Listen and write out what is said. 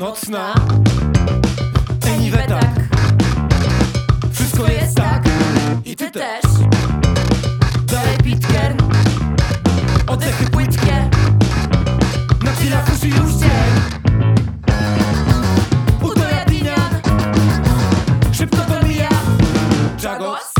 nocna. Eni we tak. tak. Wszystko jest tak. tak. I ty też. Dalej Pitker Oddechy płytkie. Na chwilę kuszy już dzień. Półtora Szybko to mija. Jagos.